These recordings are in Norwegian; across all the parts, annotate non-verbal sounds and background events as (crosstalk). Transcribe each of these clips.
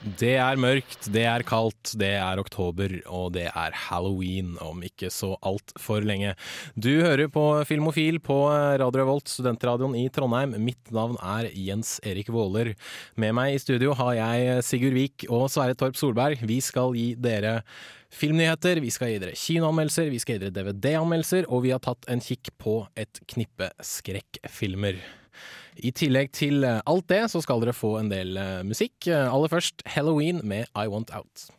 Det er mørkt, det er kaldt, det er oktober, og det er halloween om ikke så altfor lenge. Du hører på Filmofil på Radio Revolt, studentradioen i Trondheim. Mitt navn er Jens Erik Våler. Med meg i studio har jeg Sigurd Vik og Sverre Torp Solberg. Vi skal gi dere filmnyheter, vi skal gi dere kinoanmeldelser, vi skal gi dere DVD-anmeldelser, og vi har tatt en kikk på et knippe skrekkfilmer. I tillegg til eh, alt det, så skal dere få en del eh, musikk. Eh, Aller først Halloween med I Want Out.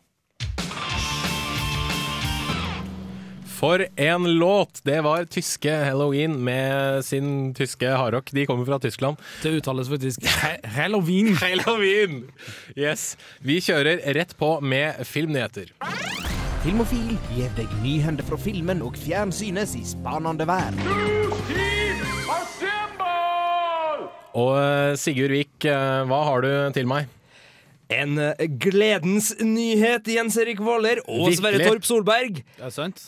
For en låt! Det var tyske Halloween med sin tyske hardrock. De kommer fra Tyskland. Det uttales faktisk Halloween. (laughs) Halloween! Yes. Vi kjører rett på med filmnyheter. Filmofil gir deg nyhender fra filmen og fjernsynets i spanende verden. Og eh, Sigurd Vik, eh, hva har du til meg? En eh, gledens nyhet, Jens Erik Våler og Virkelig? Sverre Torp Solberg. Det er sant.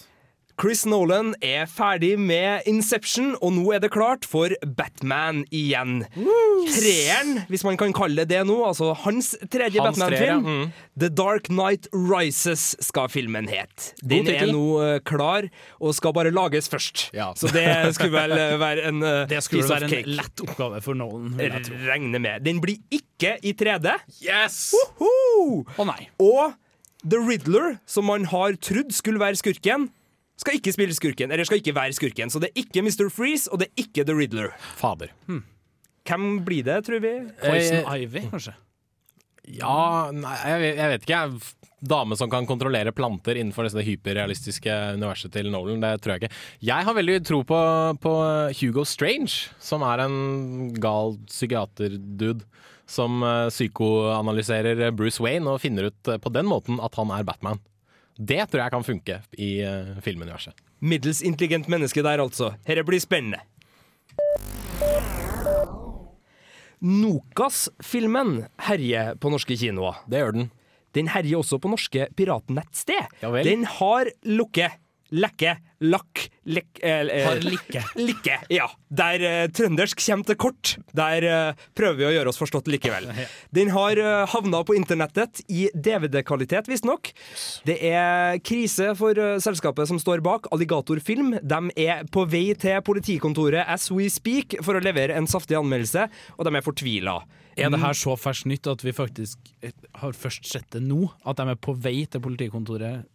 Chris Nolan er ferdig med Inception, og nå er det klart for Batman igjen. Treeren, hvis man kan kalle det det nå, altså hans tredje Batman-film. mm. The Dark Knight Rises skal filmen het. Den er nå eh, klar, og skal bare lages først. Ja. Så det skulle vel eh, være en eh, Det skulle være en cake. lett oppgave for Nolan. Regner. Regne med. Den blir ikke i 3D. Yes! Å nei. Og The Riddler, som man har trodd skulle være skurken, skal ikke spille skurken, eller skal ikke være skurken. Så det er ikke Mr. Freeze, og det er ikke The Riddler. Fader. Hvem blir det, tror vi? Poison Eh, Ivy, kanskje. Ja, nei, jeg, vet- jeg vet ikke. jeg. Dame som kan kontrollere planter innenfor det hyperrealistiske universet til Nolan, det tror jeg ikke. Jeg har veldig tro på, på Hugo Strange, som er en gal psykiater-dude. Som eh, psykoanalyserer Bruce Wayne og finner ut eh, på den måten at han er Batman. Det tror jeg kan funke i uh, filmuniverset. Middels intelligent menneske der, altså. Dette blir spennende. Nokas-filmen herjer på norske kinoer. Det gjør den. Den herjer også på norske piratnettsted. Ja vel. Den har lukke, lekke, lakk, lekk eh, eh, Har likke. Likke, ja. Der eh, trøndersk kommer til kort. Der eh, prøver vi å gjøre oss forstått likevel. (laughs) Den har eh, havna på internettet i DVD-kvalitet, visstnok. Det er krise for eh, selskapet som står bak, Alligator Film. De er på vei til politikontoret as we speak for å levere en saftig anmeldelse, og de er fortvila. Er det her så ferskt nytt at vi faktisk eh, har først sett det nå? At de er på vei til politikontoret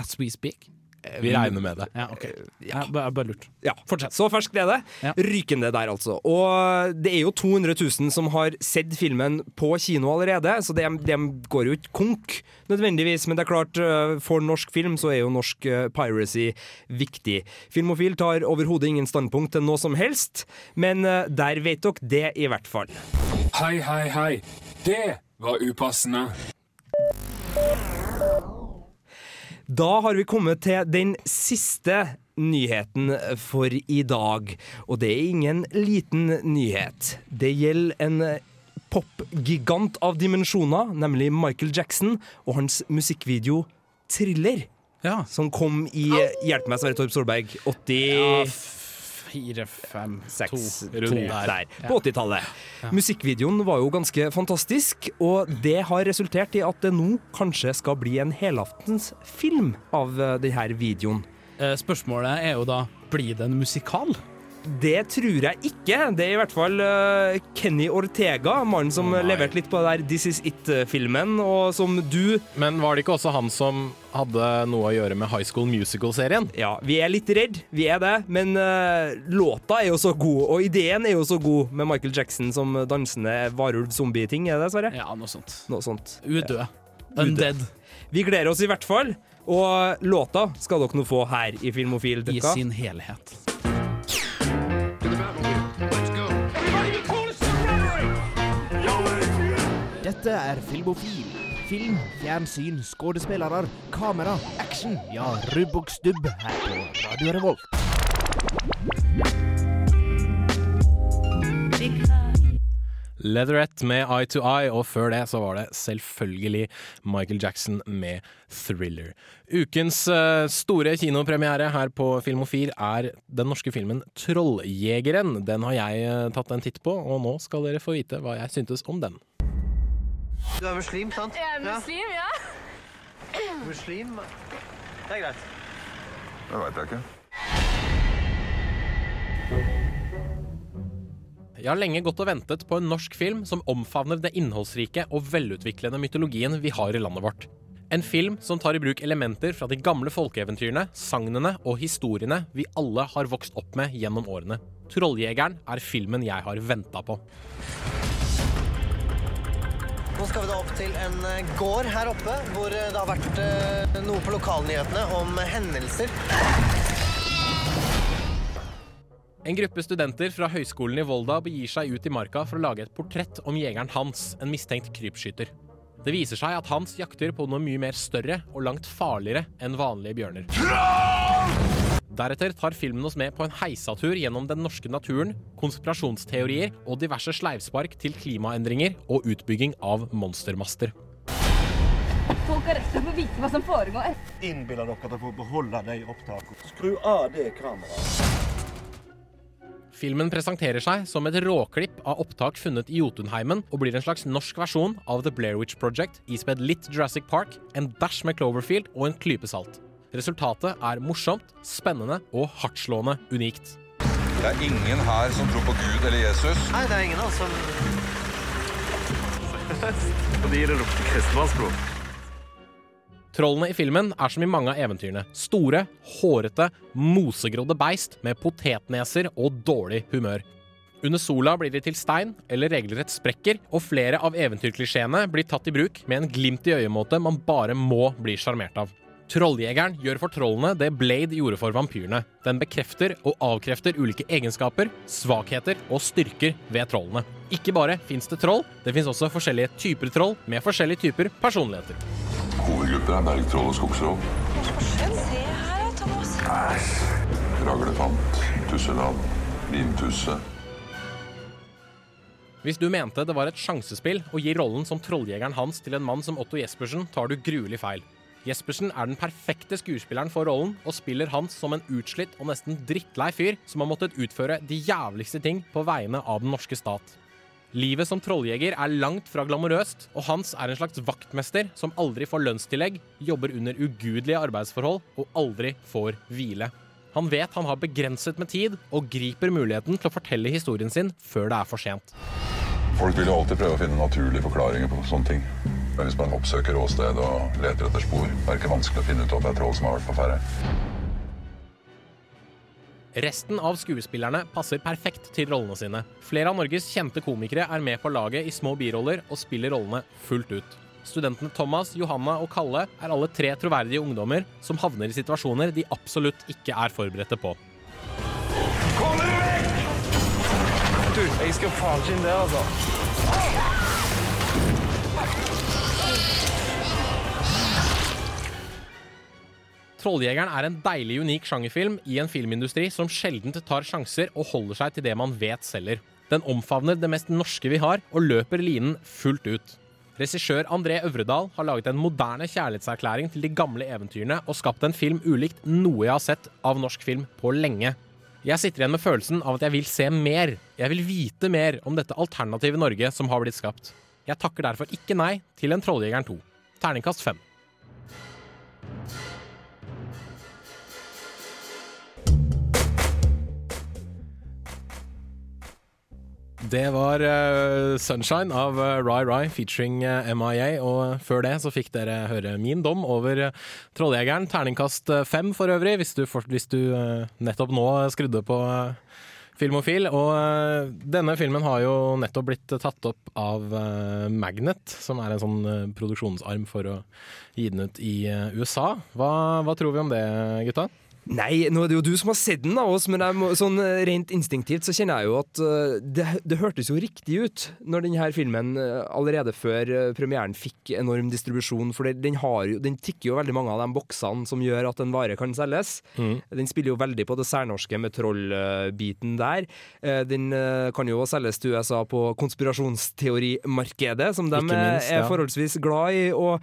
as we speak? Vi regner med det. Ja, ok. Jeg ja bare lurt. Ja, Fortsett. Så ferskt er det. Ja. Rykende der, altså. Og det er jo 200 000 som har sett filmen på kino allerede, så de, de går jo ikke konk nødvendigvis. Men det er klart, eh, for norsk film så er jo norsk eh, piracy viktig. Filmofil tar overhodet ingen standpunkt til noe som helst, men eh, der vet dere det i hvert fall. Hei, hei, hei. Det var upassende. Da har vi kommet til den siste nyheten for i dag. Og det er ingen liten nyhet. Det gjelder en popgigant av dimensjoner, nemlig Michael Jackson og hans musikkvideo 'Thriller', Ja. som kom i Hjelp meg, Sverre Torp Solberg, 80 ja fire, fem. Seks, rundt to der. der, på 80-tallet. Musikkvideoen var jo ganske fantastisk, og det har resultert i at det nå kanskje skal bli en helaftens film av eh, denne videoen. Eh, Spørsmålet er jo da blir det en musikal? Det tror jeg ikke. Det er i hvert fall eh, Kenny Ortega, mannen som nei. leverte litt på det der This Is It-filmen, og som du Men var det ikke også han som hadde noe å gjøre med High School Musical-serien? Ja, vi er litt redd, vi er det, men uh, låta er jo så god, og ideen er jo så god med Michael Jackson som dansende varulv-zombie-ting, er det, Sverre? Ja, noe sånt. Noe sånt. Udød. Undead Vi gleder oss i hvert fall, og låta skal dere nå få her i Filmofil. i sin helhet. Dette er Filmofil. Film, fjernsyn, skuespillere, kamera, action. Ja, rubb og stubb her på Radio Revolt. Leatherette med Eye to Eye, og før det så var det selvfølgelig Michael Jackson med Thriller. Ukens eh, store kinopremiere her på Filmofil er den norske filmen Trolljegeren. Den har jeg eh, tatt en titt på, og nå skal dere få vite hva jeg syntes om den. Du er muslim, sant? Jeg er muslim, ja. Muslim? Det er greit. Det veit jeg ikke. Jeg har lenge gått og ventet på en norsk film som omfavner det innholdsrike og velutviklende mytologien vi har i landet vårt. En film som tar i bruk elementer fra de gamle folkeeventyrene, sagnene og historiene vi alle har vokst opp med gjennom årene. 'Trolljegeren' er filmen jeg har venta på. Nå skal vi da opp til en eh, gård her oppe, hvor eh, det har vært eh, noe på lokalnyhetene om hendelser. En gruppe studenter fra Høgskolen i Volda begir seg ut i marka for å lage et portrett om jegeren Hans, en mistenkt krypskytter. Det viser seg at Hans jakter på noe mye mer større og langt farligere enn vanlige bjørner. Deretter tar filmen oss med på en heisatur gjennom den norske naturen, konspirasjonsteorier og diverse sleivspark til klimaendringer og utbygging av monstermaster. Folk har rett til å få vite hva som foregår. Innbiller dere dere får beholde de opptakene. Skru av det kameraet. Filmen presenterer seg som et råklipp av opptak funnet i Jotunheimen, og blir en slags norsk versjon av The Blair Witch Project, ispedd litt Jurassic Park, en dash med Cloverfield og en klype salt. Resultatet er morsomt, spennende og hardtslående unikt. Det er ingen her som tror på Gud eller Jesus. Nei, det er ingen av oss som Trollene i filmen er som i mange av eventyrene. Store, hårete, mosegrodde beist med potetneser og dårlig humør. Under sola blir de til stein, eller regelrett sprekker, og flere av eventyrklisjeene blir tatt i bruk med en glimt i øyemåte man bare må bli sjarmert av. Trolljegeren gjør for trollene det Blade gjorde for vampyrene. Den bekrefter og avkrefter ulike egenskaper, svakheter og styrker ved trollene. Ikke bare fins det troll, det fins også forskjellige typer troll med forskjellige typer personligheter. Hovedgrupper er bergtroll og skogstroll. Se her, Thomas. Raglefant, Tusseland. limtusse. Hvis du mente det var et sjansespill å gi rollen som trolljegeren hans til en mann som Otto Jespersen, tar du gruelig feil. Jespersen er den perfekte skuespilleren for rollen, og spiller Hans som en utslitt og nesten drittlei fyr som har måttet utføre de jævligste ting på vegne av den norske stat. Livet som trolljeger er langt fra glamorøst, og Hans er en slags vaktmester som aldri får lønnstillegg, jobber under ugudelige arbeidsforhold og aldri får hvile. Han vet han har begrenset med tid, og griper muligheten til å fortelle historien sin før det er for sent. Folk vil jo alltid prøve å finne naturlige forklaringer på sånne ting. Men hvis man oppsøker åsted og leter etter spor, er det ikke vanskelig å finne ut om det er troll som har vært på ferde. Resten av skuespillerne passer perfekt til rollene sine. Flere av Norges kjente komikere er med på laget i små biroller og spiller rollene fullt ut. Studentene Thomas, Johanna og Kalle er alle tre troverdige ungdommer som havner i situasjoner de absolutt ikke er forberedte på. Du, jeg skal faen ikke inn der, altså. Trolljegeren er en deilig unik sjangerfilm i en filmindustri som sjelden tar sjanser og holder seg til det man vet selger. Den omfavner det mest norske vi har, og løper linen fullt ut. Regissør André Øvredal har laget en moderne kjærlighetserklæring til de gamle eventyrene og skapt en film ulikt noe jeg har sett av norsk film på lenge. Jeg sitter igjen med følelsen av at jeg vil se mer. Jeg vil vite mer om dette alternative Norge som har blitt skapt. Jeg takker derfor ikke nei til en Trolljegeren 2. Terningkast 5. Det var uh, 'Sunshine' av uh, Rai Rai featuring uh, MIA. Og før det så fikk dere høre min dom over uh, Trolljegeren. Terningkast fem for øvrig, hvis du, for, hvis du nettopp nå skrudde på Filmofil. Og denne filmen har jo nettopp blitt tatt opp av Magnet, som er en sånn produksjonsarm for å gi den ut i USA. Hva, hva tror vi om det, gutta? Nei, nå er det jo du som har sett den, av oss, men må, sånn eh, rent instinktivt så kjenner jeg jo at eh, det, det hørtes jo riktig ut når denne filmen eh, allerede før premieren fikk enorm distribusjon, for den, har jo, den tikker jo veldig mange av de boksene som gjør at en vare kan selges. Mm. Den spiller jo veldig på det særnorske med trollbiten der. Den kan jo selges til USA på konspirasjonsteorimarkedet, som de minst, ja. er forholdsvis glad i. og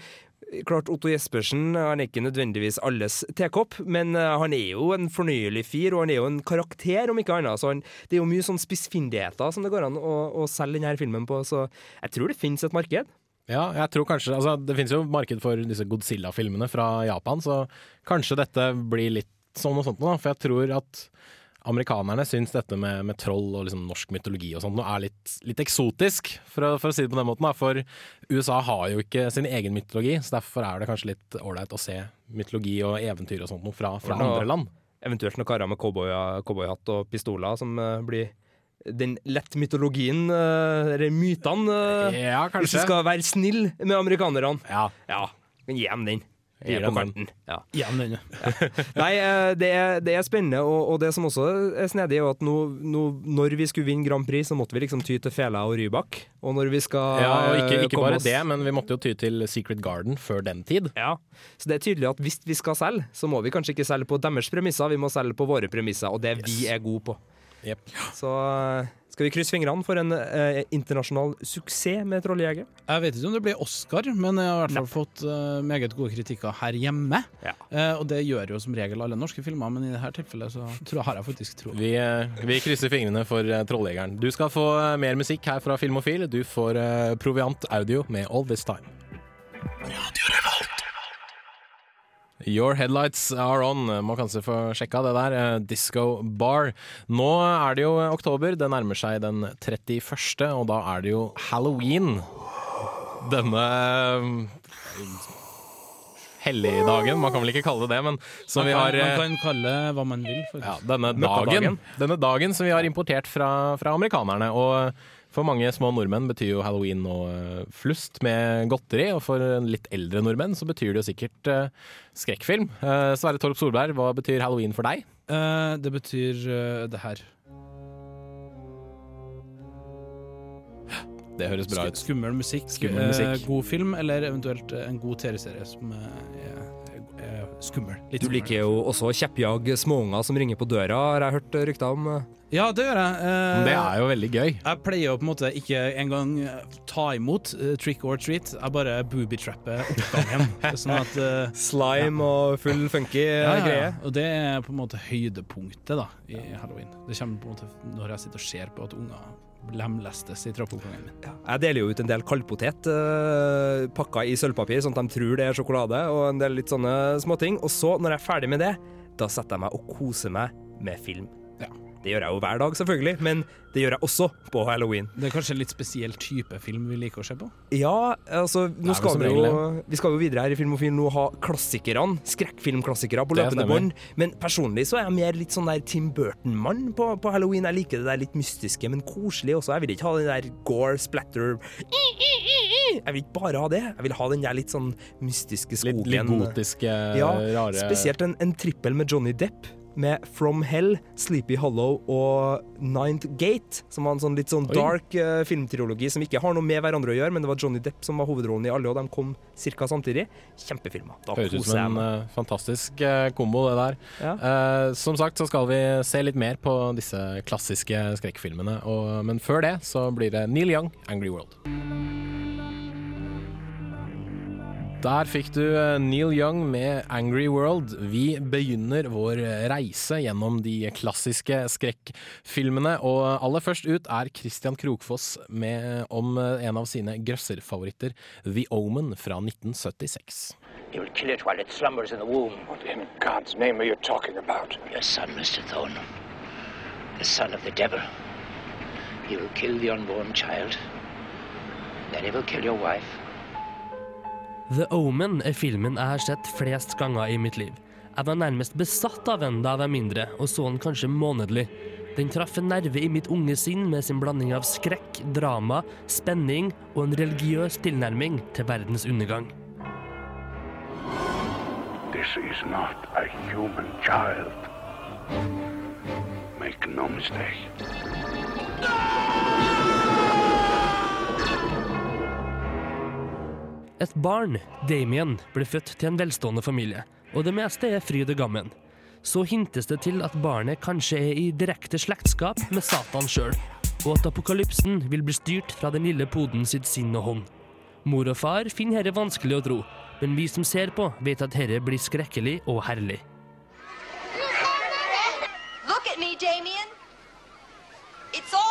Klart, Otto Jespersen han er ikke nødvendigvis alles tekopp, men eh, han er jo en fornøyelig fyr, og han er jo en karakter, om ikke annet. Så han, det er jo mye sånn spissfindigheter som det går an å, å selge denne filmen på, så jeg tror det finnes et marked. Ja, jeg tror kanskje altså, Det finnes jo marked for disse Godzilla-filmene fra Japan, så kanskje dette blir litt sånn og sånt da. For jeg tror at amerikanerne syns dette med, med troll og liksom norsk mytologi og sånt nå er litt, litt eksotisk, for å, for å si det på den måten. Da. For USA har jo ikke sin egen mytologi, så derfor er det kanskje litt ålreit å se mytologi og eventyr og sånt noe fra, fra andre land. Eventuelt noen karer med cowboy- cowboyhatt og pistoler som uh, blir den lett mytologien, eh, eller mytene, eh, Ja, hvis du skal være snill med amerikanerne. Ja, Ja, men gi dem den. Dem på kanten. Ja. Ja, ja. Nei, eh, det er, det er spennende, og, og det som også er snedig, er at nå, nå, når vi skulle vinne Grand Prix, så måtte vi liksom ty til Fela og Rybak. Og når vi skal ja og ikke, eh, ikke bare oss- det, men vi måtte jo ty til Secret Garden før den tid. Ja, så det er tydelig at hvis vi skal selge, så må vi kanskje ikke selge på deres premisser, vi må selge på våre premisser, og det vi er gode på. Jep. Så eh, skal vi krysse fingrene for en eh, internasjonal suksess med Trolljeger? Jeg vet ikke om det blir Oscar, men jeg har i hvert fall fått eh, meget gode kritikker her hjemme. Ja. Eh, og det gjør jo som regel alle norske filmer, men i dette tilfellet så tror, har jeg faktisk tro. Vi, eh, vi krysser fingrene for eh, Trolljegeren. Du skal få mer musikk her fra Filmofil. Du får Proviant Audio med All This Time. Your headlights are on. Må kanskje få sjekka det der. Eh, Disco Bar. Nå er det jo oktober. Det nærmer seg den 31., og da er det jo halloween. Denne eh, helligdagen, man kan vel ikke kalle det det, men som vi har man eh, kan kalle hva man vil. faktisk. ja, denne dagen, denne dagen som vi har importert fra, fra amerikanerne. Og for mange små nordmenn betyr jo halloween nå eh, flust med godteri, og for litt eldre nordmenn så betyr det jo sikkert uh, skrekkfilm. Uh, Sverre Torp Solberg, hva betyr halloween for deg? Uh, det betyr det her. Det høres bra ut. skummel musikk, Skummel musikk. god film, eller eventuelt en god TV-serie som eh, skummel. Litt Du liker jo også å kjeppjage småunger som ringer på døra, har jeg hørt rykter om. Ja, det gjør jeg. Eh, det er jo veldig gøy. Jeg pleier å på en måte ikke engang ta imot uh, trick or treat, jeg bare booby-trapper oppgangen. (laughs) sånn at uh, Slime og full funky ja, ja, ja. greie. Og det er på en måte høydepunktet da i halloween. Det kommer på en måte når jeg sitter og ser på at unger lemlestes i trappeoppgangen min. Jeg deler jo ut en del kaldpotet uh, pakka i sølvpapir, sånn at de tror det er sjokolade, og en del litt sånne småting. Og så, når jeg er ferdig med det, da setter jeg meg og koser meg med film. Det gjør jeg jo hver dag, selvfølgelig, men det gjør jeg også på halloween. Det er kanskje en litt spesiell type film vi liker å se på? Ja, altså, nå skal vi jo Vi skal jo videre her i Filmofil nå ha klassikerne, skrekkfilmklassikere på løpende bånd. Men personlig så er jeg mer litt sånn der Tim Burton-mann på, på halloween. Jeg liker det der litt mystiske, men koselig også. Jeg vil ikke ha den der gore, splatter Jeg vil ikke bare ha det. Jeg vil ha den der litt sånn mystiske Litt, skogen. litt gotiske, Ja, rare Spesielt en, en trippel med Johnny Depp. Med From Hell, Sleepy Hollow og Ninth Gate. Som var en sånn litt sånn dark uh, filmtriologi som ikke har noe med hverandre å gjøre, men det var Johnny Depp som var hovedrollen i alle, og de kom ca. samtidig. Kjempefilmer. Da Høres ut som en eh, fantastisk uh, kombo, det der. Ja. Eh, som sagt så skal vi se litt mer på disse klassiske skrekkfilmene. Og, men før det så blir det Neil Young, 'Angry World'. Der fikk du eh, Neil Young med 'Angry World'. Vi begynner vår reise gjennom de klassiske skrekkfilmene. Og aller først ut er Christian Krokfoss med, om eh, en av sine grøsserfavoritter, 'The Omen' fra 1976. He will kill it while it slumbers in the womb. What in God's name are you talking about? Your son, Mr. Thorne. The son of the devil. He will kill the unborn child. Then he will kill your wife. The Omen er filmen jeg har sett flest ganger i mitt liv. Jeg var nærmest besatt av den da jeg var mindre, og så den kanskje månedlig. Den traff en nerve i mitt unge sinn med sin blanding av skrekk, drama, spenning og en religiøs tilnærming til verdens undergang. This is not a human child. Make no mistake. Et barn, Damien, ble født til en velstående familie, og det meste er fryd og gammen. Så hintes det til at barnet kanskje er i direkte slektskap med Satan sjøl, og at apokalypsen vil bli styrt fra den lille poden sitt sinn og hånd. Mor og far finner dette vanskelig å tro, men vi som ser på, vet at dette blir skrekkelig og herlig. Look at me, Damien. It's all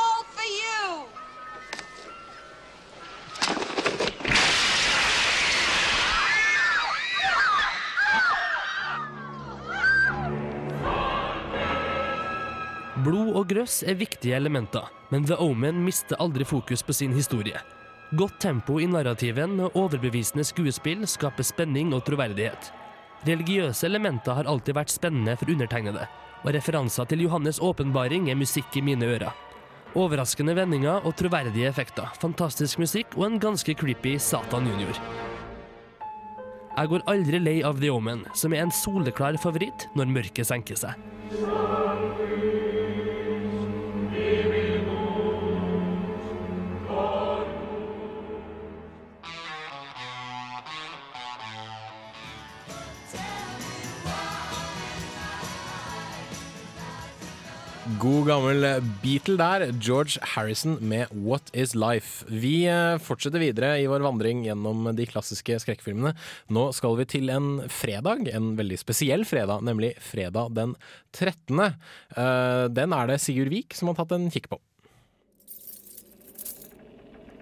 Blod og grøss er viktige elementer, men The Omen mister aldri fokus på sin historie. Godt tempo i narrativen og overbevisende skuespill skaper spenning og troverdighet. Religiøse elementer har alltid vært spennende for undertegnede, og referanser til Johannes' åpenbaring er musikk i mine ører. Overraskende vendinger og troverdige effekter, fantastisk musikk og en ganske creepy Satan junior. Jeg går aldri lei av The Omen, som er en soleklar favoritt når mørket senker seg. God gammel Beatle der, George Harrison med What Is Life. Vi eh, fortsetter videre i vår vandring gjennom de klassiske skrekkfilmene. Nå skal vi til en fredag, en veldig spesiell fredag, nemlig fredag den 13. Eh, Den er det Sigurd Vik som har tatt en kikk på.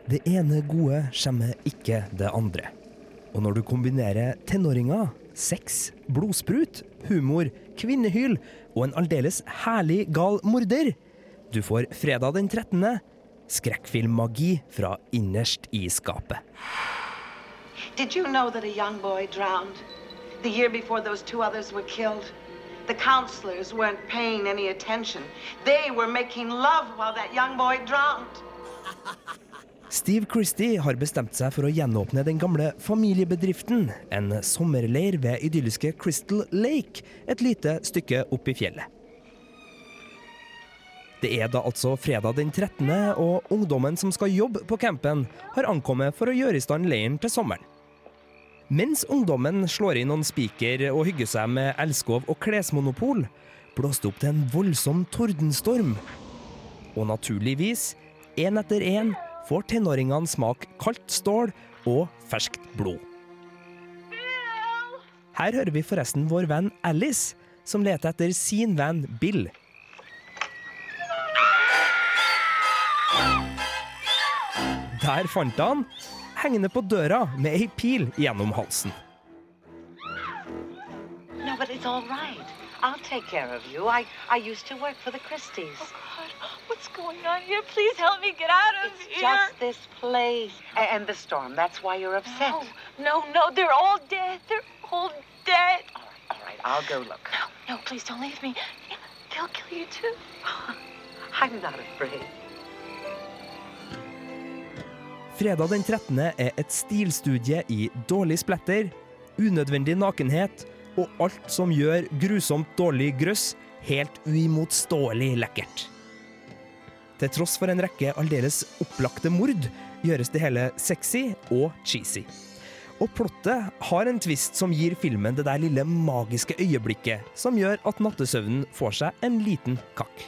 Det ene gode skjemmer ikke det andre. Og når du kombinerer tenåringer, sex, blodsprut, humor, kvinnehyl og en aldeles herlig gal morder, du får fredag den 13. skrekkfilmmagi fra innerst i skapet. Did you know that a young boy drowned the year before those two others were killed? The counselors weren't paying any attention. They were making love while that young boy drowned. (laughs) Steve Christie har bestemt seg for å gjenåpne den gamle familiebedriften, en sommerleir ved idylliske Crystal Lake, et lite stykke opp i fjellet. Det er da altså fredag den 13., og ungdommen som skal jobbe på campen, har ankommet for å gjøre i stand leiren til sommeren. Mens ungdommen slår i noen spiker og hygger seg med elskov og klesmonopol, blåste opp til en voldsom tordenstorm. Og naturligvis, én etter én, får tenåringene smake kaldt stål og ferskt blod. Her hører vi forresten vår venn Alice, som leter etter sin venn Bill. Der fant han, hengende på døra med ei pil gjennom halsen. No, but it's all right. I'll take care of you. I, I used to work for the Christies. What's going on here? Please help me get out of It's here. just this place and the storm. That's why you're upset. No, no, no. They're all dead. They're all dead. All right, I'll go look. No, please don't leave me. They'll kill you too. (sighs) I'm not afraid. Fredag den 13. er et stilstudie i dårlig splatter, unødvendig nakenhet og alt som gjør grusomt dårlig grøss helt uimotståelig lekkert. Til tross for en rekke aldeles opplagte mord, gjøres det hele sexy og cheesy. Og plottet har en twist som gir filmen det der lille magiske øyeblikket som gjør at nattesøvnen får seg en liten kakk.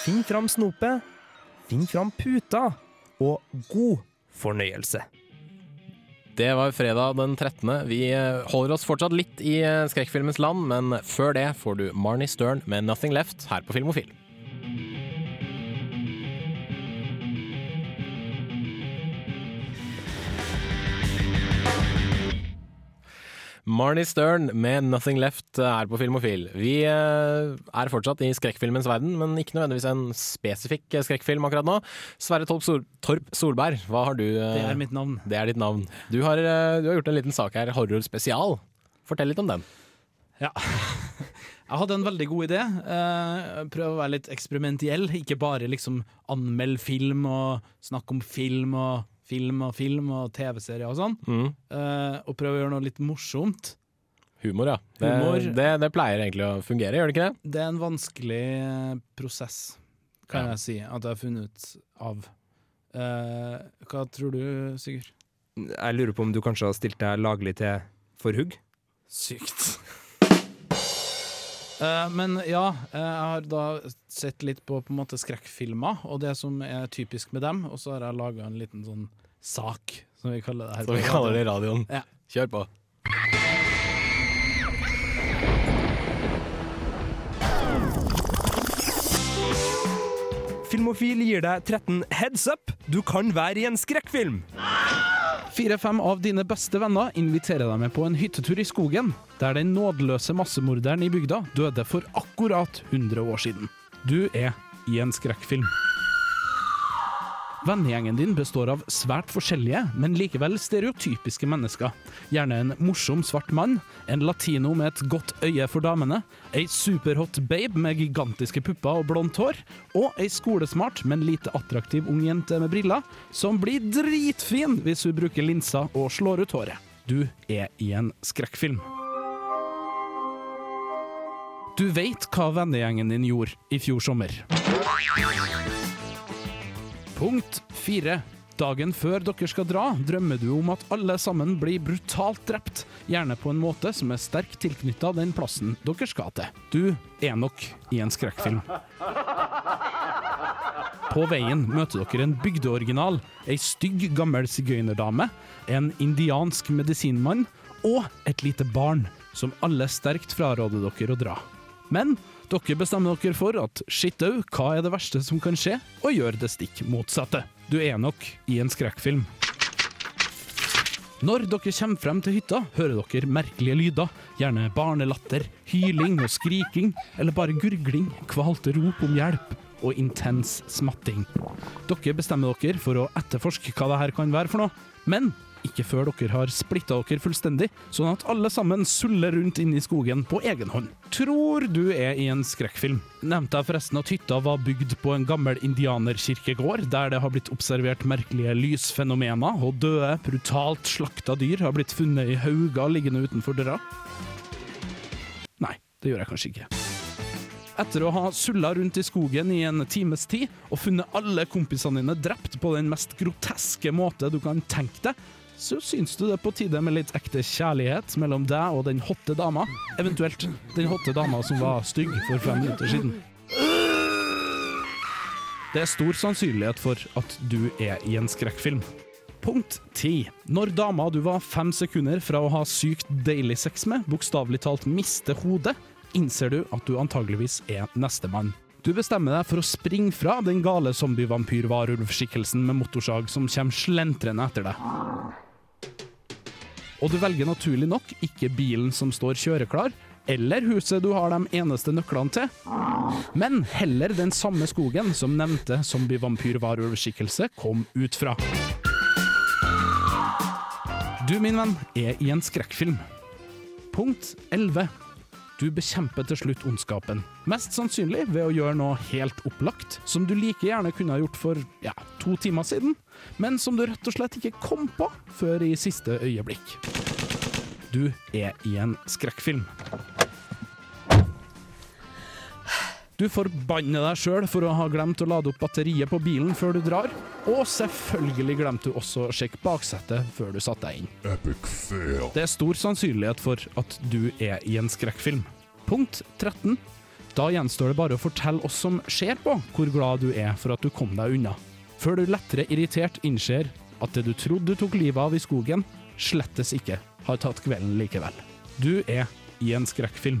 Finn fram snopet, finn fram puta, og god fornøyelse. Det var fredag den 13. Vi eh, holder oss fortsatt litt i eh, skrekkfilmens land, men før det får du Marnie Stern med 'Nothing Left' her på Filmofil. Marnie Stern med 'Nothing Left' er på Filmofil. Vi eh, er fortsatt i skrekkfilmens verden, men ikke nødvendigvis en spesifikk eh, skrekkfilm akkurat nå. Sverre Torp, Sol Torp Solberg, hva har du eh, Det er mitt navn. Det er ditt navn. Du har, du har gjort en liten sak her, horror spesial. Fortell litt om den. Ja. (laughs) Jeg hadde en veldig god idé. Prøv å være litt eksperimentiell. Ikke bare liksom anmelde film og snakke om film og film og film og TV-serier og sånn, Mm. uh, og prøve å gjøre noe litt morsomt. Humor, ja. Det, Humor. Det, det pleier egentlig å fungere, gjør det ikke det? Det er en vanskelig eh, prosess, kan Ja. jeg si, at jeg har funnet ut av. Uh, hva tror du, Sigurd? Jeg lurer på om du kanskje har stilt deg laglig til for hugg? Sykt. Eh, men ja, eh, jeg har da sett litt på på en måte skrekkfilmer, og det som er typisk med dem, og så har jeg laga en liten sånn sak, som vi kaller det her. Som vi kaller det i radioen. Ja. Kjør på. Filmofil gir deg 13 heads up. Du kan være i en skrekkfilm. Fire-fem av dine beste venner inviterer deg med på en hyttetur i skogen, der den nådeløse massemorderen i bygda døde for akkurat 100 år siden. Du er i en skrekkfilm. Vennegjengen din består av svært forskjellige, men likevel stereotypiske mennesker. Gjerne en morsom svart mann, en latino med et godt øye for damene, ei superhot babe med gigantiske pupper og blondt hår, og ei skolesmart, men lite attraktiv ung jente med briller, som blir dritfin hvis hun bruker linser og slår ut håret. Du er i en skrekkfilm. Du veit hva vennegjengen din gjorde i fjor sommer. Punkt fire. Dagen før dere skal dra, drømmer du om at alle sammen blir brutalt drept, gjerne på en måte som er sterkt tilknytta den plassen dere skal til. Du er nok i en skrekkfilm. På veien møter dere en bygdeoriginal, ei stygg gammel sigøynerdame, en indiansk medisinmann og et lite barn, som alle sterkt fraråder dere å dra. Men dere bestemmer dere for at shit au, hva er det verste som kan skje, og gjør det stikk motsatte. Du er nok i en skrekkfilm. Når dere kommer frem til hytta, hører dere merkelige lyder. Gjerne barnelatter, hyling og skriking, eller bare gurgling, kvalte rop om hjelp og intens smatting. Dere bestemmer dere for å etterforske hva det her kan være for noe, men ikke før dere har splitta dere fullstendig, sånn at alle sammen suller rundt inne i skogen på egen hånd. Tror du er i en skrekkfilm. Nevnte jeg forresten at hytta var bygd på en gammel indianerkirkegård, der det har blitt observert merkelige lysfenomener, og døde, brutalt slakta dyr har blitt funnet i hauger liggende utenfor døra? Nei, det gjør jeg kanskje ikke. Etter å ha sulla rundt i skogen i en times tid og funnet alle kompisene dine drept på den mest groteske måte du kan tenke deg, så syns du det er på tide med litt ekte kjærlighet mellom deg og den hotte dama. Eventuelt den hotte dama som var stygg for fem minutter siden. Det er stor sannsynlighet for at du er i en skrekkfilm. Punkt 10. Når dama du var fem sekunder fra å ha sykt deilig sex med, bokstavelig talt mister hodet, innser du at du antageligvis er nestemann. Du bestemmer deg for å springe fra den gale zombievampyr varulvskikkelsen med motorsag som kommer slentrende etter deg. Og du velger naturlig nok ikke bilen som står kjøreklar, eller huset du har de eneste nøklene til, men heller den samme skogen som nevnte zombie-vampyr-varulvskikkelse kom ut fra. Du, min venn, er i en skrekkfilm. Punkt 11. Du bekjemper til slutt ondskapen. Mest sannsynlig ved å gjøre noe helt opplagt, som du like gjerne kunne ha gjort for ja, to timer siden, men som du rett og slett ikke kom på før i siste øyeblikk. Du er i en skrekkfilm. Du forbanner deg sjøl for å ha glemt å lade opp batteriet på bilen før du drar, og selvfølgelig glemte du også å sjekke baksetet før du satte deg inn. Epic fail. Det er stor sannsynlighet for at du er i en skrekkfilm. Punkt 13. Da gjenstår det bare å fortelle oss som ser på, hvor glad du er for at du kom deg unna. Før du lettere irritert innser at det du trodde du tok livet av i skogen, slettes ikke har tatt kvelden likevel. Du er i en skrekkfilm.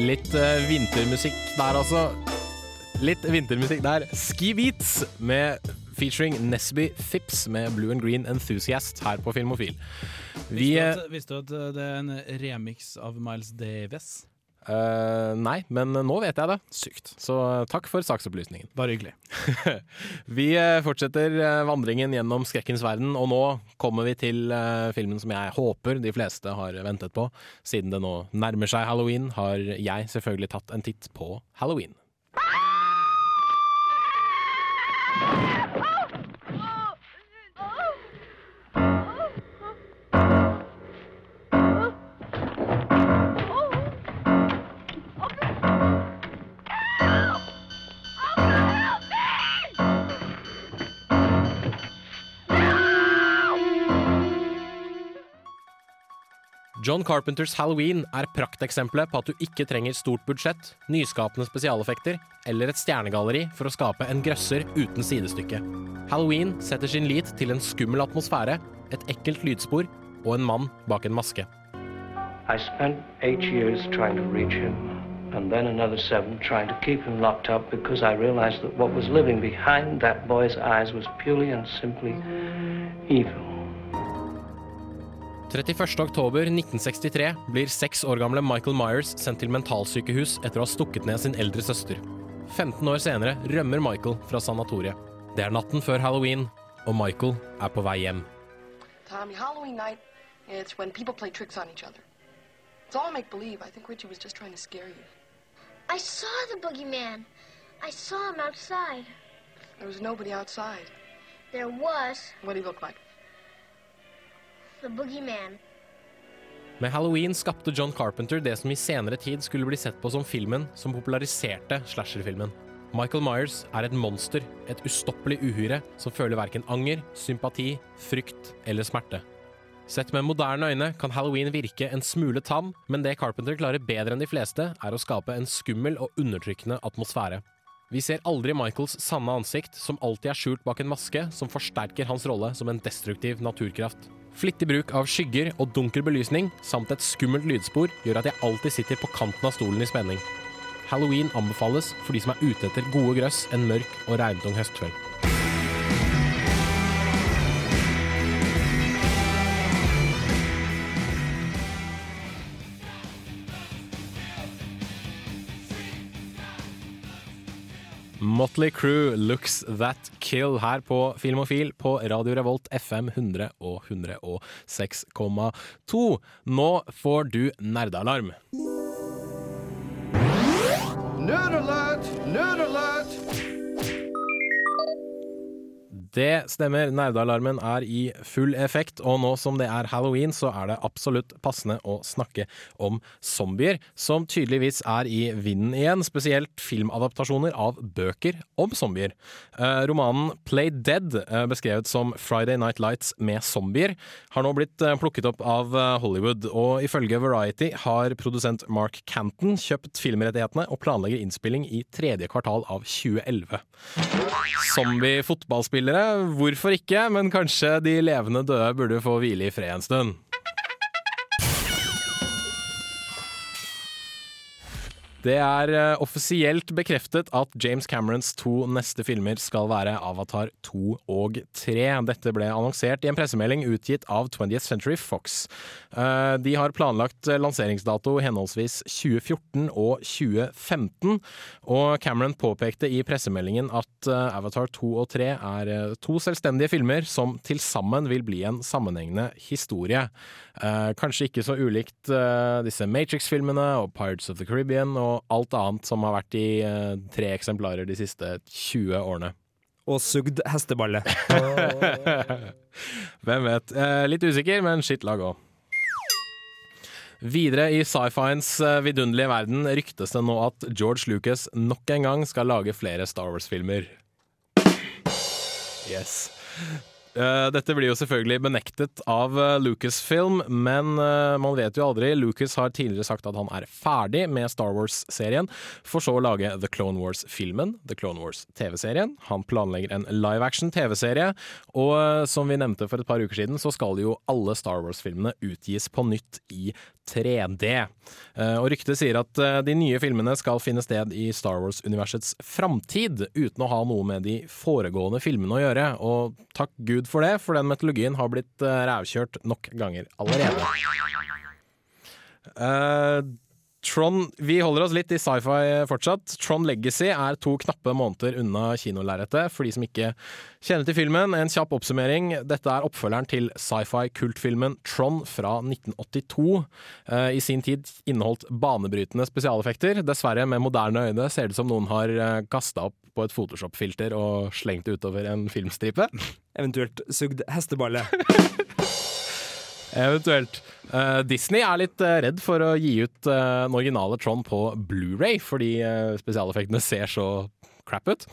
Litt uh, vintermusikk der, altså. Litt vintermusikk der. Ski Beats med featuring Nesby Phipps med Blue and Green Enthusiast her på Filmofil. Vi Visste du eh, at, visste du at uh, det er en remix av Miles Davis? Eh, Nei, men nå vet jeg det. Sykt. Så eh, takk for saksopplysningen. Bare hyggelig. (laughs) Vi eh, fortsetter vandringen gjennom skrekkens verden, og nå kommer vi til uh, filmen som jeg håper de fleste har ventet på. Siden det nå nærmer seg halloween, har jeg selvfølgelig tatt en titt på halloween. John Carpenters Halloween er prakteksempelet på at du ikke trenger stort budsjett, nyskapende spesialeffekter eller et stjernegalleri for å skape en grøsser uten sidestykke. Halloween setter sin lit til en skummel atmosfære, et ekkelt lydspor og en mann bak en maske. I spent eight years trying to reach him, and then another seven trying to keep him locked up because I realized that what was living behind that boy's eyes was purely and simply evil. 31. oktober 1963 blir seks år gamle Michael Myers sendt til mentalsykehus etter å ha stukket ned sin eldre søster. 15 år senere rømmer Michael fra sanatoriet. Det er natten før halloween, og Michael er på vei hjem. Tommy, Halloween night, it's when people play tricks on each other. It's all make believe. I think Richie was just trying to scare you. I saw the boogeyman. I saw him outside. There was nobody outside. There was What did he look like? Med Halloween skapte John Carpenter det som i senere tid skulle bli sett på som filmen som populariserte slasherfilmen. Michael Myers er et monster, et ustoppelig uhyre som føler verken anger, sympati, frykt eller smerte. Sett med moderne øyne kan halloween virke en smule tam, men det Carpenter klarer bedre enn de fleste, er å skape en skummel og undertrykkende atmosfære. Vi ser aldri Michaels sanne ansikt, som alltid er skjult bak en maske som forsterker hans rolle som en destruktiv naturkraft. Flittig bruk av skygger og dunkel belysning, samt et skummelt lydspor, gjør at jeg alltid sitter på kanten av stolen i spenning. Halloween anbefales for de som er ute etter gode grøss en mørk og regntung høstkveld. Motley Crew, Looks That Kill her på Filmofil på Radio Revolt FM 100 og 106,2. Nå får du nerdealarm. Nerd alert! Det stemmer, nerdealarmen er i full effekt, og nå som det er halloween, så er det absolutt passende å snakke om zombier, som tydeligvis er i vinden igjen, spesielt filmadaptasjoner av bøker om zombier. Eh, romanen Play Dead, eh, beskrevet som Friday Night Lights med zombier, har nå blitt eh, plukket opp av Hollywood, og ifølge Variety har produsent Mark Canton kjøpt filmrettighetene og planlegger innspilling i tredje kvartal av 2011. Zombie-fotballspillere, hvorfor ikke? Men kanskje de levende døde burde få hvile i fred en stund. Det er eh, offisielt bekreftet at James Camerons to neste filmer skal være Avatar 2 og 3. Dette ble annonsert i en pressemelding utgitt av 20th Century Fox. Eh, De har planlagt lanseringsdato henholdsvis 2014 og 2015, og Cameron påpekte i pressemeldingen at eh, Avatar 2 og 3 er eh, to selvstendige filmer som til sammen vil bli en sammenhengende historie. Eh, Kanskje ikke så ulikt eh, disse Matrix-filmene og Pirates of the Caribbean og alt annet som har vært i uh, tre eksemplarer de siste 20 årene. Og sugd hesteballe. (laughs) Hvem vet. Eh, litt usikker, men skitt lag òg. Videre i sci-fiens eh, vidunderlige verden ryktes det nå at George Lucas nok en gang skal lage flere Star Wars-filmer. Yes. Eh, dette blir jo selvfølgelig benektet av eh, Lucasfilm, men eh, man vet jo aldri. Lucas har tidligere sagt at han er ferdig med Star Wars-serien, for så å lage The Clone Wars-filmen, The Clone Wars-TV-serien. Han planlegger en live action TV-serie, og som vi nevnte for et par uker siden, så skal jo alle Star Wars-filmene utgis på nytt i 3D. Eh, Og ryktet sier at de nye filmene skal finne sted i Star Wars-universets framtid, uten å ha noe med de foregående filmene å gjøre. Og takk Gud for det, for den metodologien har blitt eh, rævkjørt nok ganger allerede. Eh, Tron, Vi holder oss litt i sci-fi fortsatt. Tron Legacy er to knappe måneder unna kinolerretet. For de som ikke kjenner til filmen, en kjapp oppsummering. Dette er oppfølgeren til sci-fi-kultfilmen Tron fra 1982. Eh, I sin tid inneholdt banebrytende spesialeffekter. Dessverre, med moderne øyne ser det ut som noen har uh, kasta opp på et Photoshop-filter og slengt det utover en filmstripe. (laughs) Eventuelt sugd hesteballe. (laughs) Eventuelt. Uh, Disney er litt uh, redd for å gi ut uh, den originale Tron på Blu-ray fordi spesialeffektene ser så crap ut.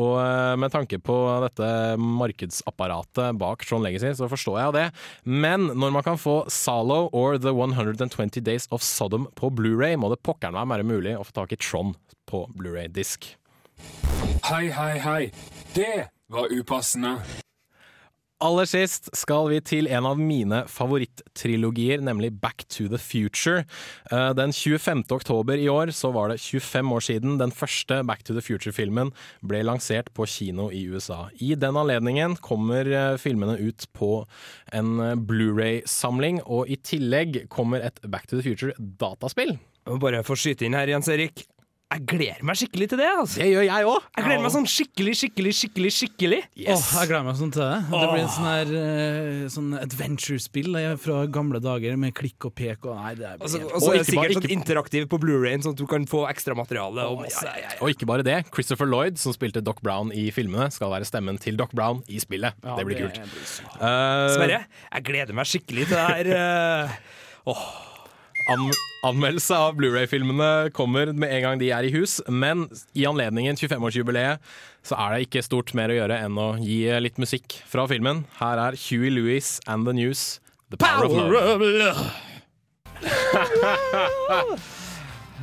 Og med tanke på dette markedsapparatet bak Tron Legacy, så forstår jeg det. Men når man kan få Zalo or The 120 Days of Sodom på Blu-ray, må det pokkeren meg være mulig å få tak i Tron på Blu-ray-disk. Hei, hei, hei. Det var upassende. Aller sist skal vi til en av mine favoritttrilogier, nemlig Back to the Future. Eh, Den 25. oktober i år så var det 25 år siden den første Back to the Future-filmen ble lansert på kino i USA. I den anledningen kommer eh, filmene ut på en eh, Blu-ray-samling, og i tillegg kommer et Back to the Future-dataspill. Bare få skyte inn her, Jens Erik. Jeg gleder meg skikkelig til det. altså. Det gjør jeg òg. Jeg gleder meg sånn skikkelig, skikkelig, skikkelig. skikkelig. Åh, jeg gleder meg sånn til det. Det blir en sånn her eh, sånn adventure-spill eh, fra gamle dager med klikk og pek og Nei, det er Altså, helt- og er det ikke bare- sikkert sånn ikke- interaktiv på Blu-rayen, sånn at du kan få ekstra materiale. Og masse. Og ikke bare det, Christopher Lloyd, som spilte Doc Brown i filmene, skal være stemmen til Doc Brown i spillet. Ja, det blir kult. Eh, Sverre, jeg gleder meg skikkelig til det her. eh. Åh. An anmeldelse av Blu-ray-filmene kommer med en gang de er i hus, men i anledningen 25-årsjubileet så er det ikke stort mer å gjøre enn å gi litt musikk fra filmen. Her er Huey Lewis and The News, The Power, of Love. (laughs)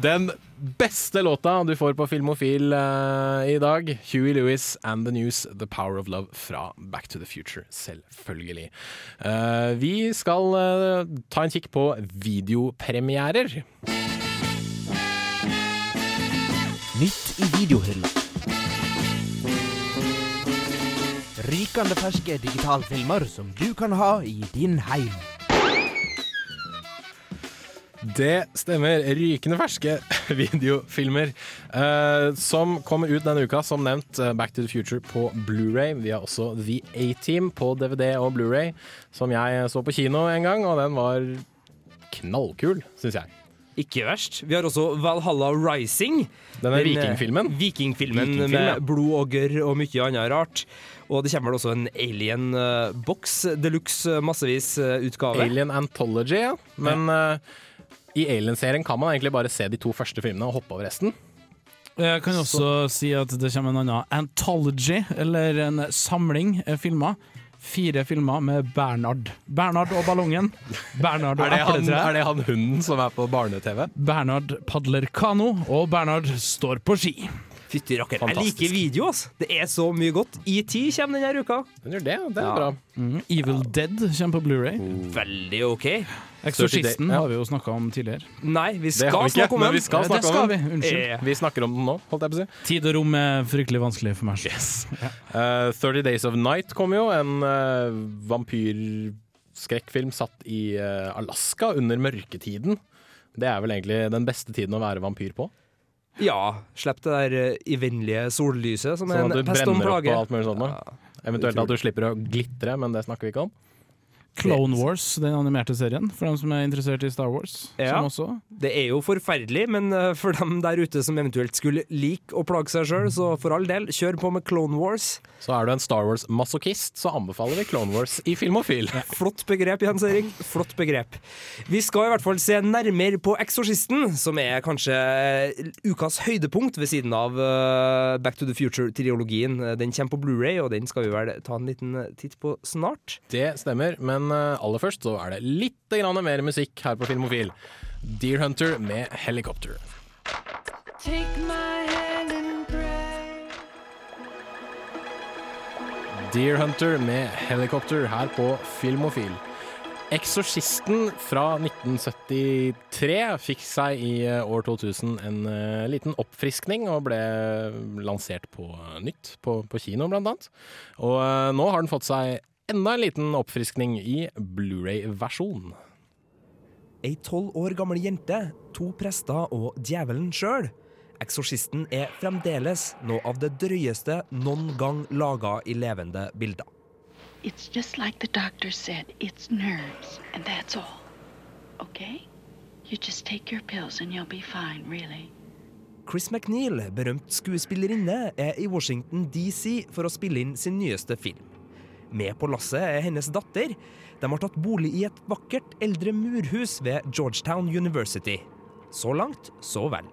Den beste låta du får på Filmofil uh, i dag, Huey Lewis and The News, The Power of Love fra Back to the Future, selvfølgelig. Uh, vi skal uh, ta en kikk på videopremierer. Nytt i videohylla. Rykende ferske digitalfilmer som du kan ha i din heim. Det stemmer. Rykende ferske (laughs) videofilmer eh, som kommer ut denne uka. Som nevnt, eh, Back to the Future på Blu-ray. Vi har også The A-Team på DVD og Blu-ray, som jeg så på kino en gang, og den var knallkul, syns jeg. Ikke verst. Vi har også Valhalla Rising. Denne Den, eh, vikingfilmen. Vikingfilmen Viking med blod og gørr og mye annet rart. Og det kommer vel også en Alien Box deluxe massevis eh, utgave. Alien Anthology, ja. Men eh, i Alien-serien kan man egentlig bare se de to første filmene og hoppe over resten. Jeg kan også si at det kommer en annen anthology, eller en samling eh, filmer. Fire filmer med Bernhard. Bernhard og ballongen. Bernhard (laughs) og Er det, han, er det han hunden som er på barne-TV? Bernhard padler kano, og Bernhard står på ski. Fytti rakker. Jeg liker video, altså. Det er så mye godt. ET kommer denne uka. Den gjør det, det er Ja. bra. Mm. Evil Dead kommer på Blu-ray Veldig OK. Eksorsisten Ja. har vi jo snakka om tidligere. Nei, vi skal vi ikke, snakke om den. vi skal snakke det skal om vi. Unnskyld. Eh, Vi snakker om den nå, holdt jeg på å si. Tid og rom er fryktelig vanskelig for meg. Eh, 30 Days of Night kom jo, en uh, vampyrskrekkfilm satt i uh, Alaska under mørketiden. Det er vel egentlig den beste tiden å være vampyr på. Ja, slipp det der eh, evinnelige sollyset som er Sånn pest en plage pest og du brenner opp og alt mulig sånt. Ja. Eventuelt at du slipper å glitre, men det snakker vi ikke om. Clone Wars, den animerte serien, for dem som er interessert i Star Wars. Ja. Som også. Det er jo forferdelig, men eh, for dem der ute som eventuelt skulle like å plage seg sjøl, så for all del, kjør på med Clone Wars. Så er du en Star Wars-masochist, så anbefaler vi Clone Wars i Filmofil. Flott begrep, Jens Erik. Flott begrep. Vi skal i hvert fall se nærmere på Eksorsisten, som er kanskje ukas høydepunkt ved siden av eh, Back to the Future-triologien. Den kommer på Blu-ray, og den skal vi vel ta en liten titt på snart. Det stemmer, men eh, aller først så er det litt grann mer musikk her på Filmofil. Deer Hunter med Helicopter. Take my hand and pray. Deer Hunter med Helicopter her på Filmofil. Eksorsisten fra 1973 fikk seg i eh, år 2000 en eh, liten oppfriskning og ble lansert på nytt på, på kino, blant annet. Og nå har den fått seg enda en liten oppfriskning i Blu-ray-versjon. Ei tolv år gammel jente, to prester og djevelen sjøl. Eksorsisten er fremdeles noe av det drøyeste noen gang laga i levende bilder. It's just like the doctor said. It's nerves, and that's all. Okay? You just take your pills and you'll be fine, really. Chris McNeil, berømt skuespillerinne, er i Washington DC for å spille inn sin nyeste film. Med på lasset er hennes datter. De har tatt bolig i et vakkert eldre murhus ved Georgetown University. Så langt, så vel.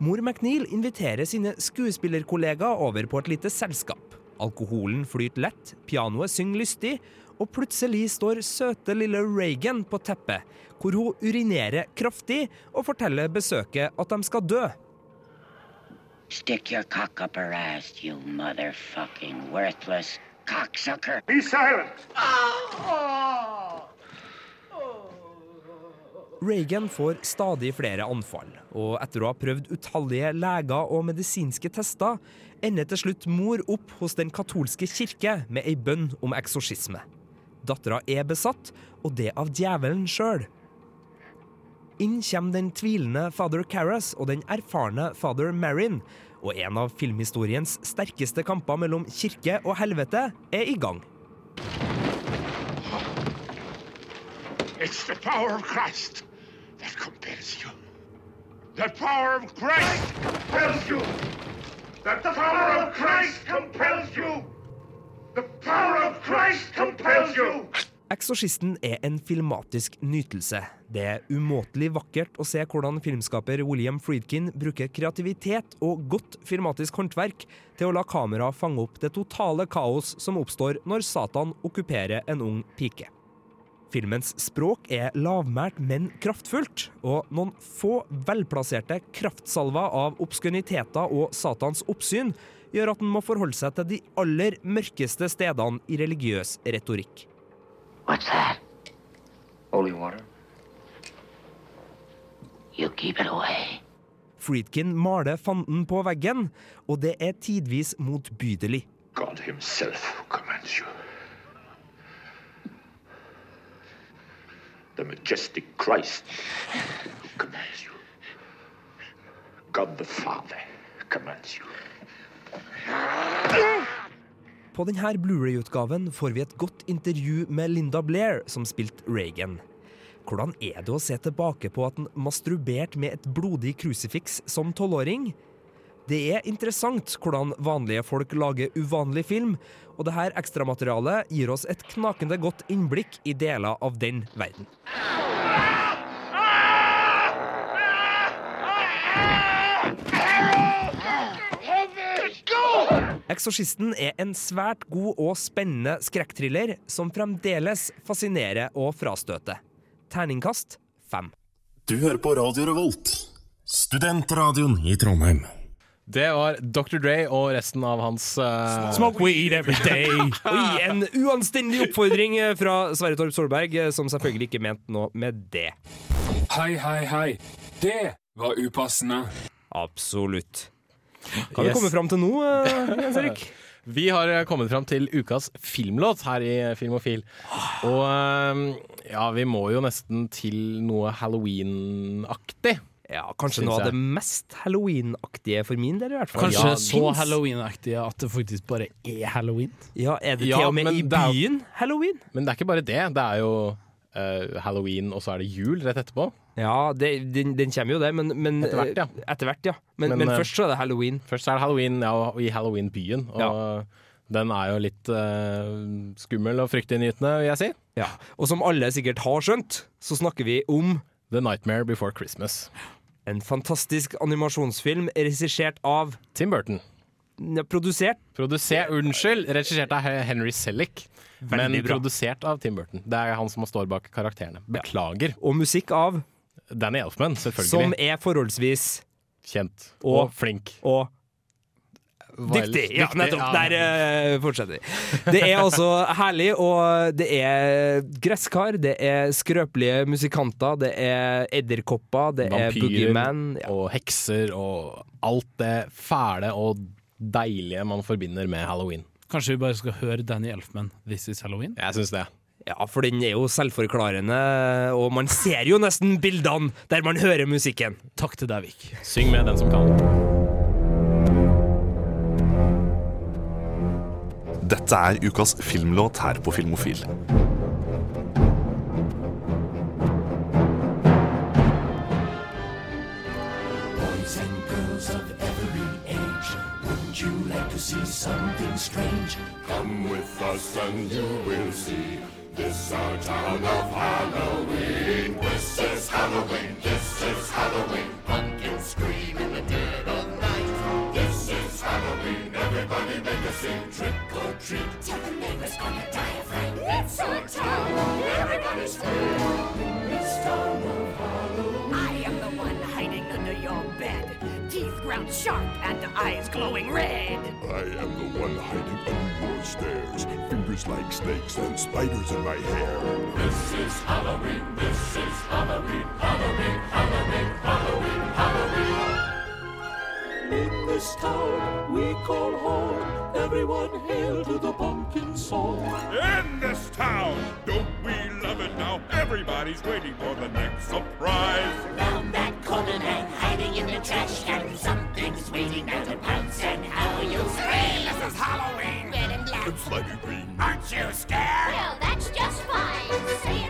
Mor McNeil inviterer sine skuespillerkollegaer over på et lite selskap. Alkoholen flyter lett, pianoet synger lystig, og plutselig står søte lille Reagan på teppet, hvor hun urinerer kraftig og forteller besøket at de skal dø. Stick your cock up her ass, you motherfucking worthless cocksucker. Be silent! Reagan får stadig flere anfall, og etter å ha prøvd utallige leger og medisinske tester, ender til slutt mor opp hos den katolske kirke med ei bønn om eksorsisme. Dattera er besatt, og det av djevelen sjøl. Inn kommer den tvilende fader Carras og den erfarne fader Marin, og en av filmhistoriens sterkeste kamper mellom kirke og helvete er i gang. It's the power of Christ that compels you. The power of Christ compels you. The power of Christ compels you. The power of Christ compels you. Eksorsisten er en filmatisk nytelse. Det er umåtelig vakkert å se hvordan filmskaper William Friedkin bruker kreativitet og godt filmatisk håndverk til å la kamera fange opp det totale kaos som oppstår når Satan okkuperer en ung pike. Filmens språk er lavmælt, men kraftfullt, og noen få velplasserte kraftsalver av obskøniteter og Satans oppsyn gjør at den må forholde seg til de aller mørkeste stedene i religiøs retorikk. What's that? Holy water. You keep it away. Friedkin maler fanden på veggen, og det er tidvis motbydelig. God himself commands you. The majestic Christ commands you. God the Father commands you. På denne Blu-ray-utgaven får vi et godt intervju med Linda Blair, som spilte Reagan. Hvordan er det å se tilbake på at han masturberte med et blodig krusifiks som tolvåring? Det er interessant hvordan vanlige folk lager uvanlig film, og dette ekstramaterialet gir oss et knakende godt innblikk i deler av den verden. Eksorsisten er en svært god og spennende skrekkthriller som fremdeles fascinerer og frastøter. Terningkast fem. Du hører på Radio Revolt, studentradioen i Trondheim. Det var Dr. Dre og resten av hans uh, Smoke weed every day! (laughs) Oi, en uanstendig oppfordring fra Sverre Torp Solberg, som selvfølgelig ikke mente noe med det. Hei, hei, hei. Det var upassende. Absolutt. Hva har vi Yes. kommet fram til nå, eh, Jens Erik? Vi har eh, kommet fram til ukas filmlåt her i Filmofil. Og eh, ja, vi må jo nesten til noe Halloween-aktig. Ja, kanskje noe av det mest halloween-aktige for min del, i hvert fall. Kanskje Ja, så. Halloween-aktige at det faktisk bare er halloween? Ja, er det Ja, til og med i byen er halloween? Men det er ikke bare det. Det er jo uh, halloween, og så er det jul rett etterpå. Ja, det, den, den kommer jo det, men, men Etter hvert, ja. eh, Etter hvert, ja. Men, Men, men, eh, først så er det halloween. Først er det halloween, ja, og i halloween-byen. Og den er jo litt uh, skummel og fryktinngytende, vil jeg si. Ja. Og som alle sikkert har skjønt, så snakker vi om The Nightmare Before Christmas. En fantastisk animasjonsfilm regissert av Tim Burton. Ja, Produsert Produsert, Unnskyld, regissert av Henry Selick. Men bra. produsert av Tim Burton. Det er han som står bak karakterene. Beklager. Og musikk av Danny Elfman, selvfølgelig. Som er forholdsvis Kjent. Og- Og, flink. og Dyktig! Ja, nettopp. ja. Der uh, fortsetter vi. Det er altså herlig, og det er gresskar, det er skrøpelige musikanter, det er edderkopper, det er boogieman ja. og hekser og alt det fæle og deilige man forbinder med halloween. Kanskje vi bare skal høre Danny Elfman, 'This Is Halloween'? Jeg syns det. Ja, for den er jo selvforklarende, og man ser jo nesten bildene der man hører musikken. Takk til deg, Vik. Syng med den som kan. Dette er ukas filmlåt her på Filmofil. Boys and girls of every age, wouldn't you like to see something strange? Come with us and you will see. This our town of Halloween. This is Halloween. This is Halloween. Pumpkins scream in the dead of night. This is Halloween. Everybody make a scene. Trick or treat. Tell the neighbors die of fright. It's our town. Everybody scream. Teeth sharp and eyes glowing red. I am the one hiding under your stairs. Fingers like snakes and spiders in my hair. This is Halloween. This is Halloween. Halloween. Halloween. Halloween. Halloween. In this town we call home, everyone hail to the pumpkin song. In this town, don't we love it now? Everybody's waiting for the next surprise. Found that corner man hiding in the trash can. Something's waiting there to pounce and how you scream. This is Halloween. Red and black. It's slimy green. Aren't you scared? Well, that's just fine. Say it say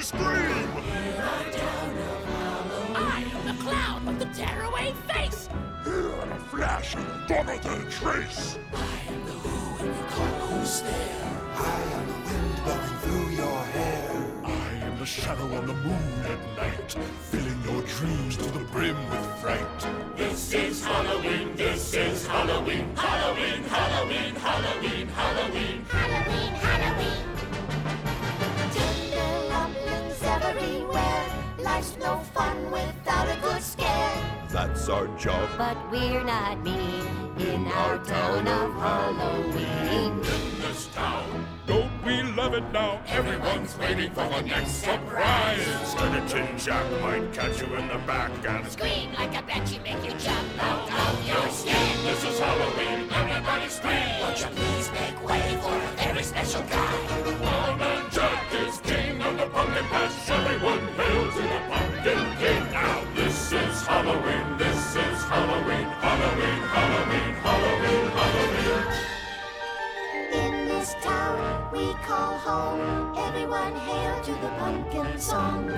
Everybody scream! I am the clown with the tearaway face. Here in a flash, gone without a trace. Who's there? I am the wind blowing through your hair. I am the shadow on the moon at night, filling your dreams to the brim with fright. This is Halloween, this is Halloween, Halloween, Halloween, Halloween, Halloween. Halloween, Halloween. Tender everywhere. Life's no fun without a good scare. That's our job. But we're not mean in our town of Halloween. In this town, don't we love it now? Everyone's waiting for the next surprise. Skeleton Jack might catch you in the back and Scream like a banshee, make you jump out of your skin. This is Halloween, everybody scream. Won't you please make way for a very special guy? Pumpkin patch. Everyone hail to the pumpkin king. Now this is Halloween, this is Halloween, Halloween, Halloween, Halloween, Halloween. In this town we call home. Everyone hail to the pumpkin song.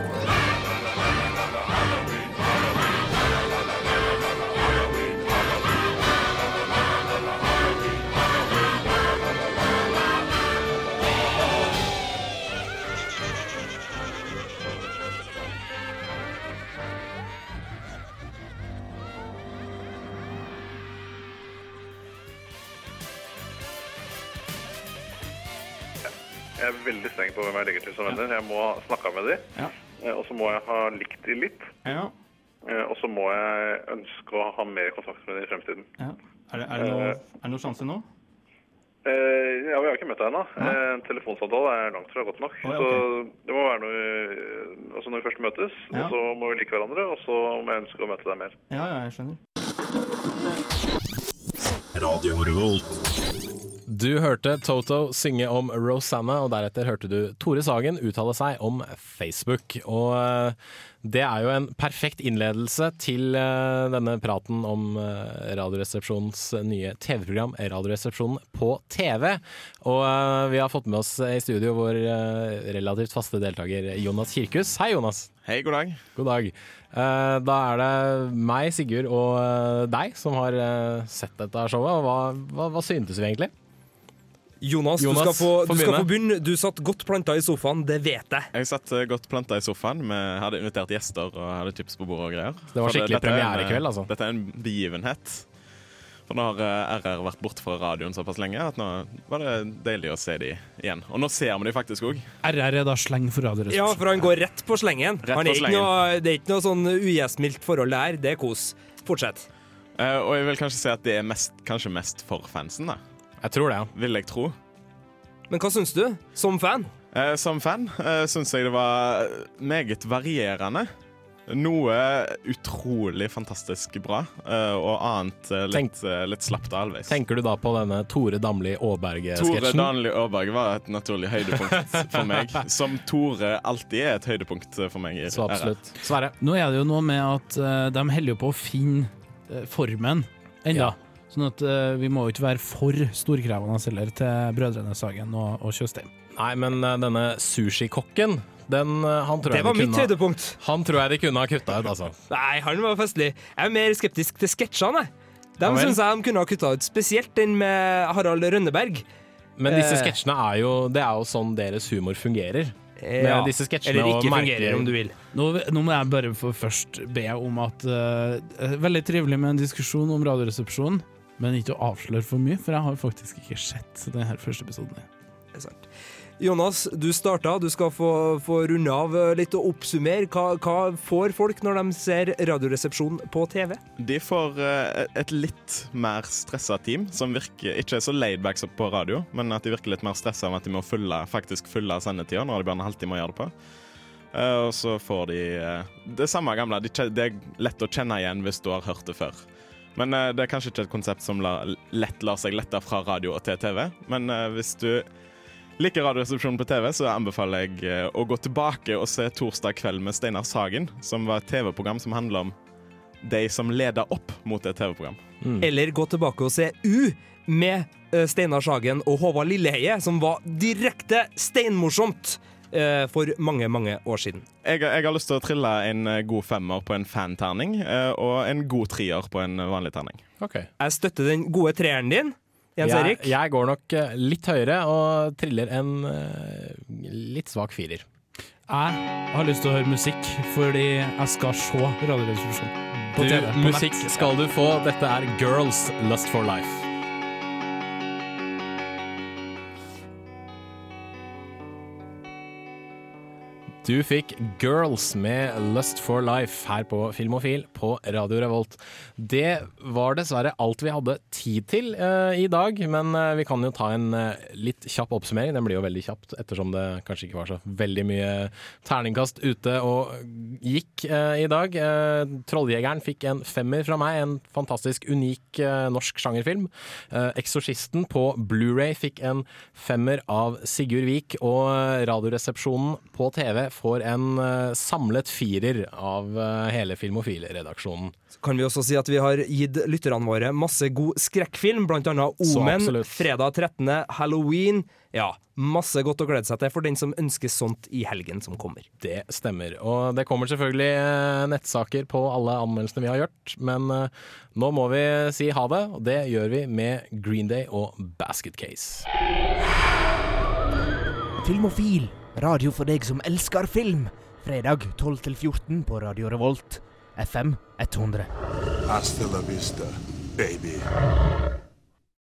Jeg er veldig streng på hvem jeg legger til som venner. Jeg må ha snakka med dem. Ja. Eh, Og så må jeg ha likt dem litt. Ja. Eh, Og så må jeg ønske å ha mer kontakt med dem i fremtiden. ja. Er, det, er, det noe, er det noe sjanse nå? Eh, ja, Vi har ikke møtt deg ennå. Eh, En telefonsamtale er langt fra godt nok. Å, ja, Så det må være noe eh, Altså når vi først møtes, Ja. og så må vi like hverandre, og så må jeg ønske å møte deg mer. Ja, ja, jeg skjønner. Radio Revolt. Du hørte Toto synge om Rosanna, og deretter hørte du Tore Sagen uttale seg om Facebook. Og eh, det er jo en perfekt innledelse til eh, denne praten om eh, Radioresepsjonens nye TV-program Radioresepsjonen på TV. Og vi har fått med oss i studio vår relativt faste deltaker Jonas Kirkhus. Hei, Jonas. Hei, god dag. God dag. Da er det meg, Sigurd, og deg som har sett dette showet. Hva, hva, hva syntes vi egentlig? Jonas, du, skal få, du skal få begynne. Du satt godt planta i sofaen, det vet jeg. Jeg satt eh, godt planta i sofaen. Vi hadde invitert gjester og hadde chips på bordet og greier. Det var skikkelig er premiere i kveld, altså. Dette er en begivenhet. For nå har eh, RR vært borte fra radioen såpass lenge at nå var det deilig å se de igjen. Og nå ser vi de faktisk òg. RR er da sleng for Ja, for han går rett på slengen. Rett han på ikke slengen. noe, det er ikke noe sånn ugjestmildt forhold der. Det er kos. Fortsett. Uh, og jeg vil kanskje si at det er mest, kanskje mest for fansen, da. Jeg tror det, ja. Vil jeg tro. Men hva syns du, som fan? Eh, som fan eh, syns jeg det var meget varierende. Noe utrolig fantastisk bra, eh, og annet eh, litt, eh, litt slapt og halvveis. Tenker du da på denne Tore Damli Tore Aaberge-sketsjen? Danli Aaberg var et naturlig høydepunkt for meg. (laughs) Som Tore alltid er et høydepunkt for meg. i Så absolutt. Sverre? Nå er det jo noe med at eh, de holder jo på å finne eh, formen ennå. Sånn at uh, vi må jo ikke være for storkrevende heller til Brødrene Sagen og, og Tjøstheim. Nei, men uh, denne sushikokken, den eh, han tror Det jeg var de mitt kunne, høydepunkt. Han tror jeg de kunne ha kutta ut, altså. Nei, han var festlig. Jeg er mer skeptisk til sketsjene. De Ja syns jeg de kunne ha kutta ut, spesielt den med Harald Rønneberg. Men disse Eh, sketsjene er jo Det er jo sånn deres humor fungerer. Ja, Med disse sketsjene eller ikke og fungerer, om du vil. Nå, nå må jeg bare få først be om at eh, Veldig trivelig med en diskusjon om Radioresepsjonen, men ikke å avsløre for mye, for jeg har faktisk ikke sett denne første episoden. Det er sant. Jonas, du starta. Du skal få, få runde av eh, litt og oppsummere. Hva, hva får folk når de ser Radioresepsjonen på TV? De får eh, et litt mer stressa team, som virker ikke er så laidback som på radio, men at de virker litt mer stressa med at de må fylle, faktisk fylle sendetida når de bare en halvtime å gjøre det på. Eh, og så får de det samme gamle. De, det er lett å kjenne igjen hvis du har hørt det før. Men uh, det er kanskje ikke et konsept som la, lett lar seg lette fra radio og til TV. Men uh, hvis du liker Radioresepsjonen på TV, så anbefaler jeg eh, å gå tilbake og se Torsdag kveld med Steinar Sagen, som var et TV-program som handler om de som leder opp mot et TV-program. Eller gå tilbake og se U med Steinar Sagen og Håvard Lilleheie, som var direkte steinmorsomt eh, for mange, mange år siden. Jeg, jeg har lyst til å trille en eh, god femmer på en fanterning, eh, og en god trier på en vanlig terning. Jeg støtter den gode treeren din, Jens Jeg, Erik. jeg går nok eh, litt høyere og triller en eh, litt svak firer. Jeg har lyst til å høre musikk, fordi jeg skal se Radioresepsjonen på Du, På musikk nett. skal du få. Dette er Girls Lust for Life. Du fikk Girls med Lust for Life her på Filmofil på Radio Revolt. Det var dessverre alt vi hadde tid til uh, i dag, men uh, vi kan jo ta en uh, litt kjapp oppsummering. Den blir jo veldig kjapt, ettersom det kanskje ikke var så veldig mye terningkast ute og gikk i dag. Trolljegeren fikk en femmer fra meg, en fantastisk unik norsk sjangerfilm. Eksorsisten på Blu-ray fikk en femmer av Sigurd Vik, og Radioresepsjonen på TV får en eh, samlet firer av eh, hele Filmofil-redaksjonen. Kan vi også si at vi har gitt lytterne våre masse god skrekkfilm, blant annet Omen, fredag 13., Halloween. Ja, masse godt å glede seg til for den som ønsker sånt i helgen som kommer. Det stemmer. Og det kommer selvfølgelig eh, nettsaker på alle anmeldelsene vi har gjort, men nå må vi si ha det, og det gjør vi med Green Day og Basket Case. Filmofil, radio for deg som elsker film. Fredag 12-14 på Radio Revolt. FM 100. Hasta la vista, baby.